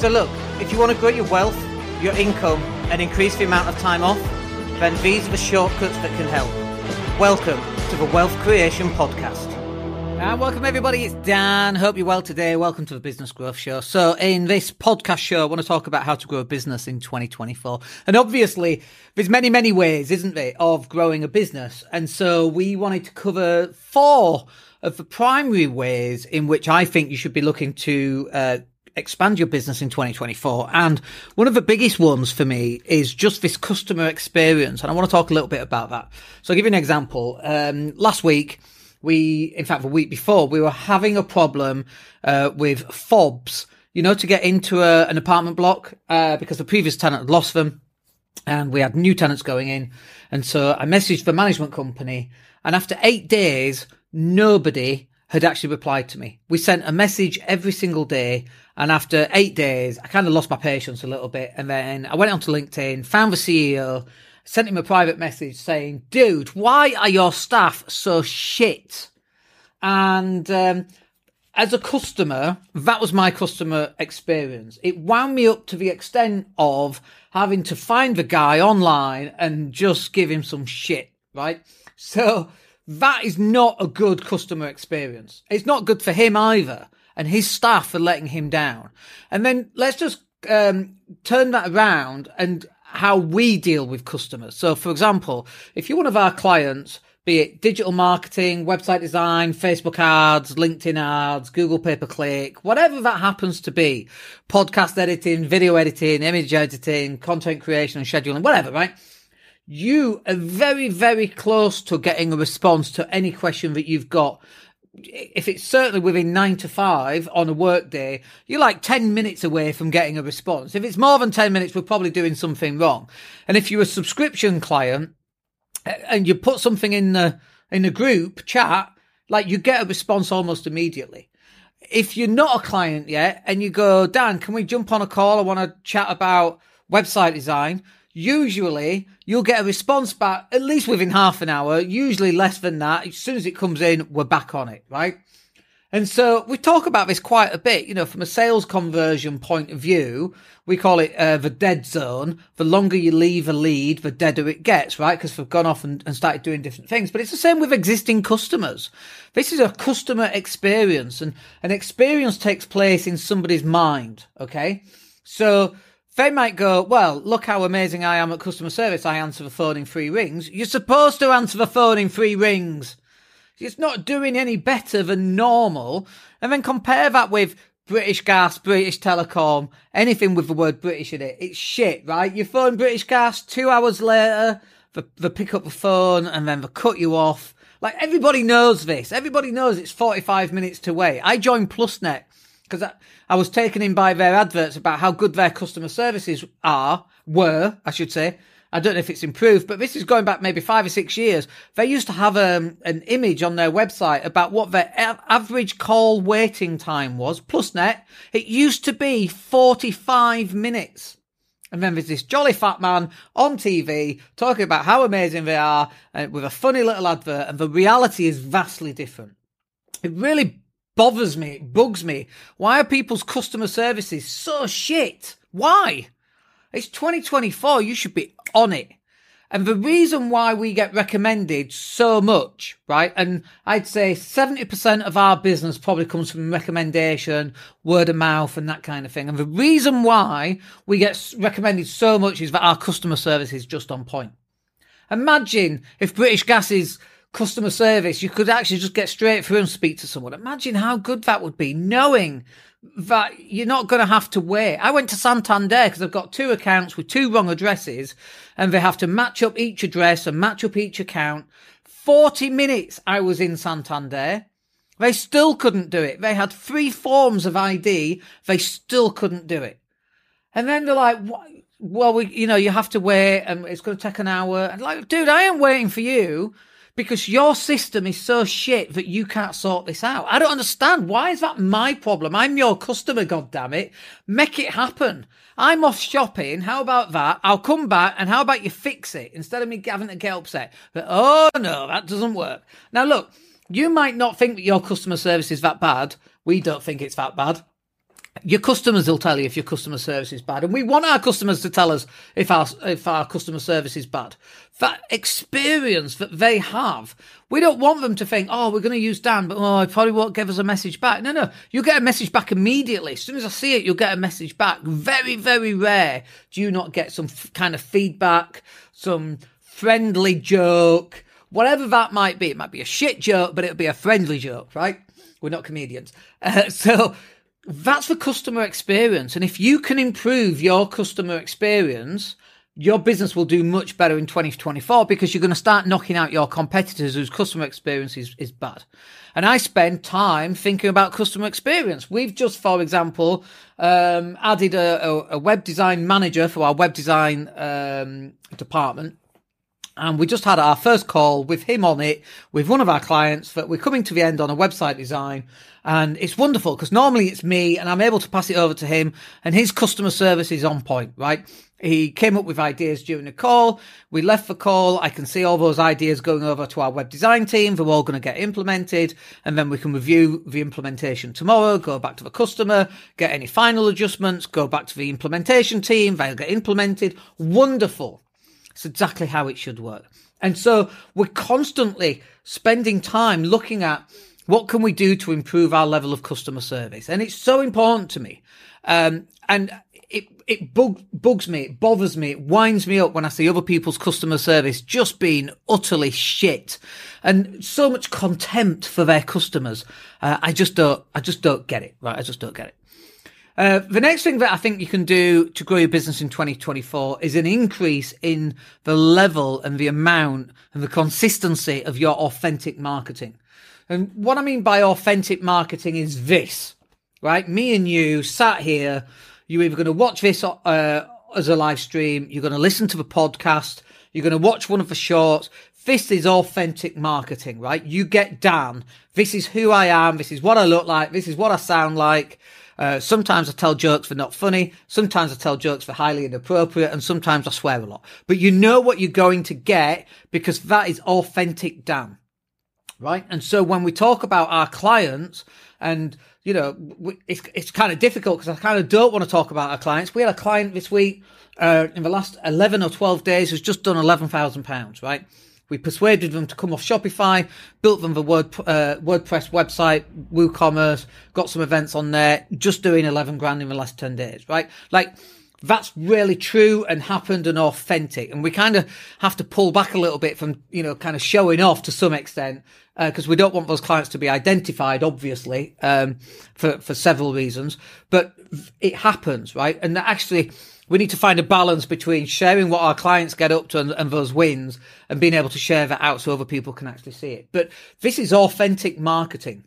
So look, if you want to grow your wealth, your income, and increase the amount of time off, then these are the shortcuts that can help. Welcome to the Wealth Creation Podcast. And welcome everybody, it's Dan. Hope you're well today. Welcome to the Business Growth Show. So in this podcast show, I want to talk about how to grow a business in 2024. And obviously, there's many, many ways, isn't there, of growing a business. And so we wanted to cover four of the primary ways in which I think you should be looking to uh, expand your business in 2024. And one of the biggest ones for me is just this customer experience. And I want to talk a little bit about that. So I'll give you an example. Um, last week, we, in fact, the week before, we were having a problem uh, with fobs, you know, to get into a, an apartment block uh, because the previous tenant had lost them and we had new tenants going in. And so I messaged the management company and after eight days, nobody had actually replied to me. We sent a message every single day. And after eight days, I kind of lost my patience a little bit. And then I went onto LinkedIn, found the CEO, sent him a private message saying, dude, why are your staff so shit? And, um, as a customer, that was my customer experience. It wound me up to the extent of having to find the guy online and just give him some shit, right? So that is not a good customer experience. It's not good for him either. And his staff for letting him down. And then let's just um, turn that around and how we deal with customers. So, for example, if you're one of our clients, be it digital marketing, website design, Facebook ads, LinkedIn ads, Google pay per click, whatever that happens to be, podcast editing, video editing, image editing, content creation and scheduling, whatever, right? You are very, very close to getting a response to any question that you've got if it's certainly within nine to five on a work day, you're like 10 minutes away from getting a response. If it's more than 10 minutes, we're probably doing something wrong. And if you're a subscription client and you put something in the, in the group chat, like you get a response almost immediately. If you're not a client yet and you go, Dan, can we jump on a call? I want to chat about website design usually you'll get a response back at least within half an hour, usually less than that. As soon as it comes in, we're back on it, right? And so we talk about this quite a bit, you know, from a sales conversion point of view, we call it uh, the dead zone. The longer you leave a lead, the deader it gets, right? Because they've gone off and, and started doing different things. But it's the same with existing customers. This is a customer experience and an experience takes place in somebody's mind. Okay. So they might go, well, look how amazing I am at customer service. I answer the phone in three rings. You're supposed to answer the phone in three rings. It's not doing any better than normal. And then compare that with British Gas, British Telecom, anything with the word British in it. It's shit, right? You phone British Gas, two hours later, they, they pick up the phone and then they cut you off. Like everybody knows this. Everybody knows it's 45 minutes to wait. I joined PlusNet because I, I, was taken in by their adverts about how good their customer services are, were, I should say. I don't know if it's improved, but this is going back maybe five or six years. They used to have um, an image on their website about what their average call waiting time was. PlusNet. it used to be 45 minutes. And then there's this jolly fat man on TV talking about how amazing they are uh, with a funny little advert, and the reality is vastly different. It really bothers me, it bugs me. Why are people's customer services so shit? Why? It's 2024, you should be on it. And the reason why we get recommended so much, right? And I'd say 70% of our business probably comes from recommendation, word of mouth and that kind of thing. And the reason why we get recommended so much is that our customer service is just on point. Imagine if British Gas's customer service, you could actually just get straight through and speak to someone. Imagine how good that would be, knowing that you're not going to have to wait. I went to Santander because I've got two accounts with two wrong addresses and they have to match up each address and match up each account. 40 minutes I was in Santander. They still couldn't do it. They had three forms of ID. They still couldn't do it. And then they're like, well, we, you know, you have to wait and it's going to take an hour. And like, dude, I am waiting for you because your system is so shit that you can't sort this out. I don't understand. Why is that my problem? I'm your customer, God damn it! Make it happen. I'm off shopping. How about that? I'll come back and how about you fix it instead of me having to get upset? But oh no, that doesn't work. Now look, you might not think that your customer service is that bad. We don't think it's that bad. Your customers will tell you if your customer service is bad, and we want our customers to tell us if our if our customer service is bad. That experience that they have, we don't want them to think, "Oh, we're going to use Dan, but oh, he probably won't give us a message back." No, no, you get a message back immediately. As soon as I see it, you'll get a message back. Very, very rare do you not get some f- kind of feedback, some friendly joke, whatever that might be. It might be a shit joke, but it'll be a friendly joke, right? We're not comedians, uh, so that's the customer experience. And if you can improve your customer experience, your business will do much better in 2024 because you're going to start knocking out your competitors whose customer experience is, is bad. And I spend time thinking about customer experience. We've just, for example, um, added a, a, a, web design manager for our web design um, department. And we just had our first call with him on it with one of our clients that we're coming to the end on a website design. And it's wonderful because normally it's me and I'm able to pass it over to him and his customer service is on point, right? He came up with ideas during the call. We left the call. I can see all those ideas going over to our web design team. They're all going to get implemented and then we can review the implementation tomorrow, go back to the customer, get any final adjustments, go back to the implementation team. They'll get implemented. Wonderful. It's exactly how it should work. And so we're constantly spending time looking at what can we do to improve our level of customer service? And it's so important to me. Um, and it, it bug, bugs me, it bothers me, it winds me up when I see other people's customer service just being utterly shit and so much contempt for their customers. Uh, I just don't, I just don't get it, right? I just don't get it. Uh, the next thing that I think you can do to grow your business in 2024 is an increase in the level and the amount and the consistency of your authentic marketing. And what I mean by authentic marketing is this, right? Me and you sat here. You're either going to watch this uh, as a live stream, you're going to listen to the podcast, you're going to watch one of the shorts. This is authentic marketing, right? You get down. This is who I am. This is what I look like. This is what I sound like. Uh, sometimes I tell jokes for not funny. Sometimes I tell jokes for highly inappropriate. And sometimes I swear a lot. But you know what you're going to get because that is authentic Dan right? And so when we talk about our clients and you know, it's it's kind of difficult because I kind of don't want to talk about our clients. We had a client this week uh, in the last eleven or twelve days who's just done eleven thousand pounds, right? We persuaded them to come off Shopify, built them the Word, uh, WordPress website, WooCommerce, got some events on there, just doing eleven grand in the last ten days, right? Like that's really true and happened and authentic. And we kind of have to pull back a little bit from, you know, kind of showing off to some extent, because uh, we don't want those clients to be identified, obviously, um, for, for several reasons. But it happens, right? And actually, we need to find a balance between sharing what our clients get up to and, and those wins and being able to share that out so other people can actually see it. But this is authentic marketing.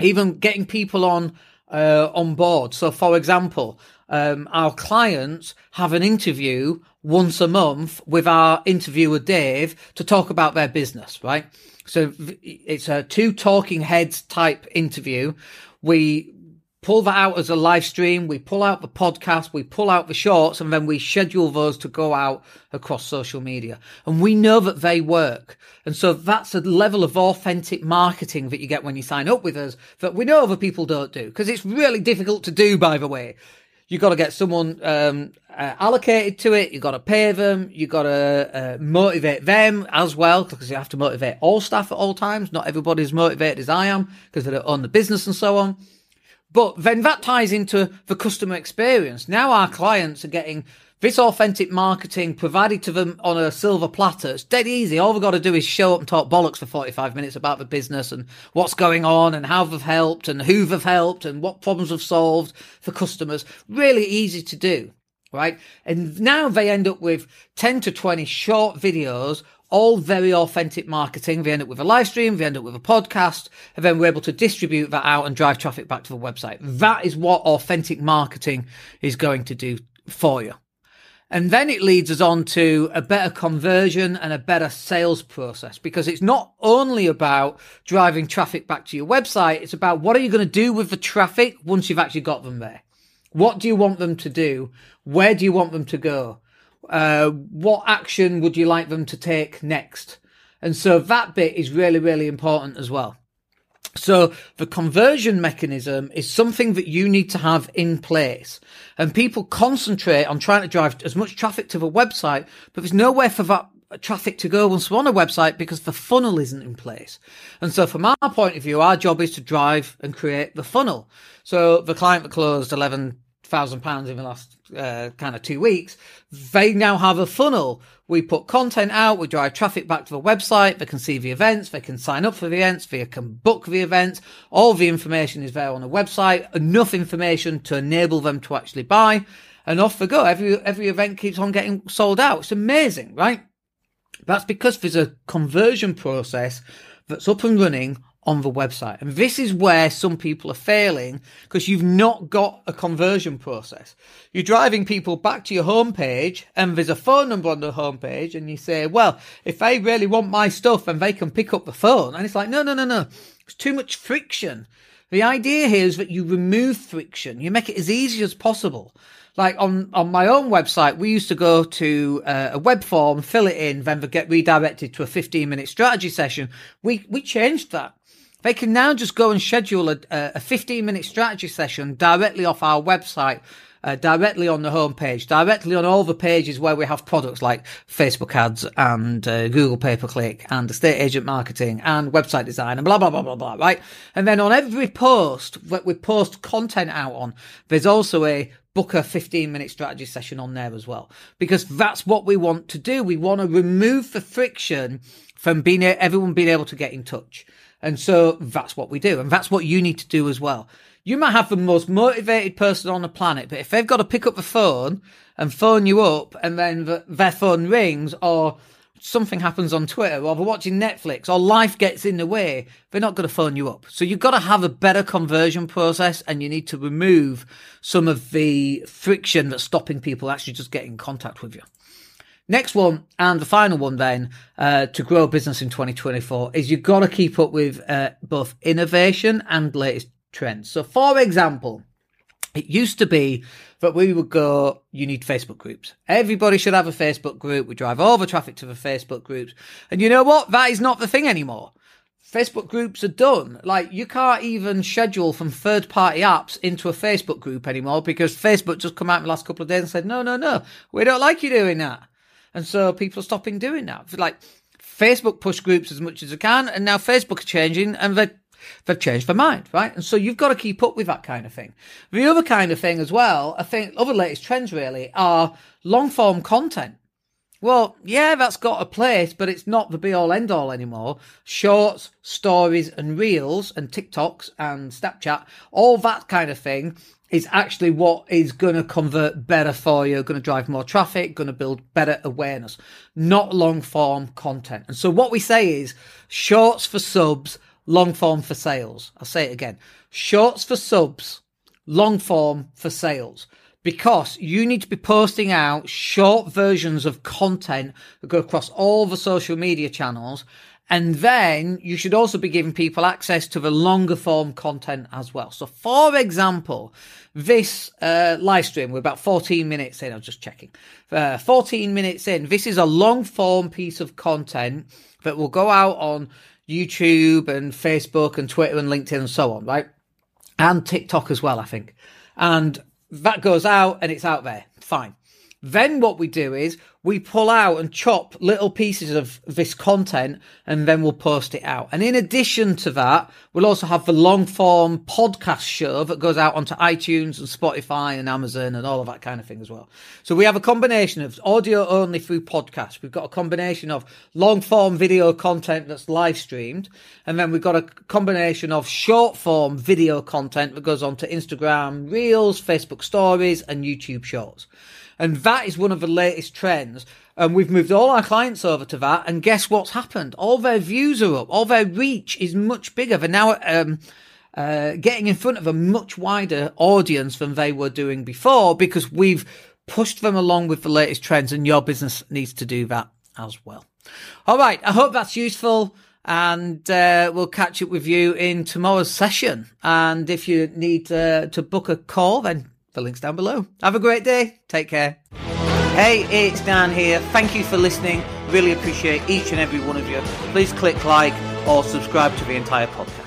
Even getting people on, uh, on board. So, for example, um, our clients have an interview once a month with our interviewer Dave to talk about their business, right? So it's a two talking heads type interview. We pull that out as a live stream. We pull out the podcast, we pull out the shorts, and then we schedule those to go out across social media. And we know that they work. And so that's a level of authentic marketing that you get when you sign up with us that we know other people don't do because it's really difficult to do, by the way you've got to get someone um, uh, allocated to it. You've got to pay them. You've got to uh, motivate them as well because you have to motivate all staff at all times. Not everybody's motivated as I am because they don't own the business and so on. But then that ties into the customer experience. Now our clients are getting this authentic marketing provided to them on a silver platter. It's dead easy. All they've got to do is show up and talk bollocks for 45 minutes about the business and what's going on and how they've helped and who they've helped and what problems they've solved for customers. Really easy to do, right? And now they end up with 10 to 20 short videos all very authentic marketing. They end up with a live stream, they end up with a podcast, and then we're able to distribute that out and drive traffic back to the website. That is what authentic marketing is going to do for you. And then it leads us on to a better conversion and a better sales process because it's not only about driving traffic back to your website. It's about what are you going to do with the traffic once you've actually got them there? What do you want them to do? Where do you want them to go? Uh, what action would you like them to take next? And so that bit is really, really important as well. So the conversion mechanism is something that you need to have in place. And people concentrate on trying to drive as much traffic to the website, but there's nowhere for that traffic to go once we're on a website because the funnel isn't in place. And so from our point of view, our job is to drive and create the funnel. So the client that closed 11,000 pounds in the last uh, kind of two weeks, they now have a funnel. We put content out, we drive traffic back to the website, they can see the events, they can sign up for the events, they can book the events. All the information is there on the website, enough information to enable them to actually buy. And off they go. Every, every event keeps on getting sold out. It's amazing, right? That's because there's a conversion process that's up and running on the website. And this is where some people are failing because you've not got a conversion process. You're driving people back to your homepage and there's a phone number on the homepage and you say, well, if they really want my stuff and they can pick up the phone. And it's like, no, no, no, no. It's too much friction. The idea here is that you remove friction. You make it as easy as possible like on on my own website, we used to go to uh, a web form, fill it in, then get redirected to a 15 minute strategy session. We we changed that. They can now just go and schedule a, a 15 minute strategy session directly off our website. Uh, directly on the homepage, directly on all the pages where we have products like Facebook ads and uh, Google pay per click and estate agent marketing and website design and blah, blah, blah, blah, blah, right? And then on every post that we post content out on, there's also a book a 15 minute strategy session on there as well. Because that's what we want to do. We want to remove the friction from being everyone being able to get in touch. And so that's what we do. And that's what you need to do as well. You might have the most motivated person on the planet but if they've got to pick up the phone and phone you up and then the, their phone rings or something happens on Twitter or they're watching Netflix or life gets in the way, they're not going to phone you up. So you've got to have a better conversion process and you need to remove some of the friction that's stopping people actually just getting in contact with you. Next one, and the final one then, uh, to grow a business in 2024 is you've got to keep up with uh, both innovation and latest trends. So for example, it used to be that we would go, you need Facebook groups. Everybody should have a Facebook group. We drive all the traffic to the Facebook groups. And you know what? That is not the thing anymore. Facebook groups are done. Like you can't even schedule from third party apps into a Facebook group anymore because Facebook just come out in the last couple of days and said, no, no, no, we don't like you doing that. And so people are stopping doing that. Like Facebook push groups as much as they can. And now Facebook are changing and they're they've changed their mind, right? And so you've got to keep up with that kind of thing. The other kind of thing as well, I think other latest trends really are long form content. Well, yeah, that's got a place, but it's not the be all end all anymore. Shorts, stories and reels and TikToks and Snapchat, all that kind of thing is actually what is going to convert better for you, going to drive more traffic, going to build better awareness, not long form content. And so what we say is shorts for subs, long form for sales. I'll say it again. Shorts for subs, long form for sales. Because you need to be posting out short versions of content that go across all the social media channels. And then you should also be giving people access to the longer form content as well. So, for example, this uh, live stream, we're about 14 minutes in. I'm just checking. Uh, 14 minutes in. This is a long form piece of content that will go out on YouTube and Facebook and Twitter and LinkedIn and so on, right? And TikTok as well, I think. And that goes out and it's out there. Fine. Then what we do is we pull out and chop little pieces of this content and then we'll post it out. And in addition to that, we'll also have the long form podcast show that goes out onto iTunes and Spotify and Amazon and all of that kind of thing as well. So we have a combination of audio only through podcasts. We've got a combination of long form video content that's live streamed. And then we've got a combination of short form video content that goes onto Instagram Reels, Facebook Stories and YouTube Shorts. And that is one of the latest trends. And we've moved all our clients over to that. And guess what's happened? All their views are up. All their reach is much bigger. They're now um, uh, getting in front of a much wider audience than they were doing before because we've pushed them along with the latest trends. And your business needs to do that as well. All right. I hope that's useful and uh, we'll catch up with you in tomorrow's session. And if you need uh, to book a call, then the link's down below. Have a great day. Take care. Hey, it's Dan here. Thank you for listening. Really appreciate each and every one of you. Please click like or subscribe to the entire podcast.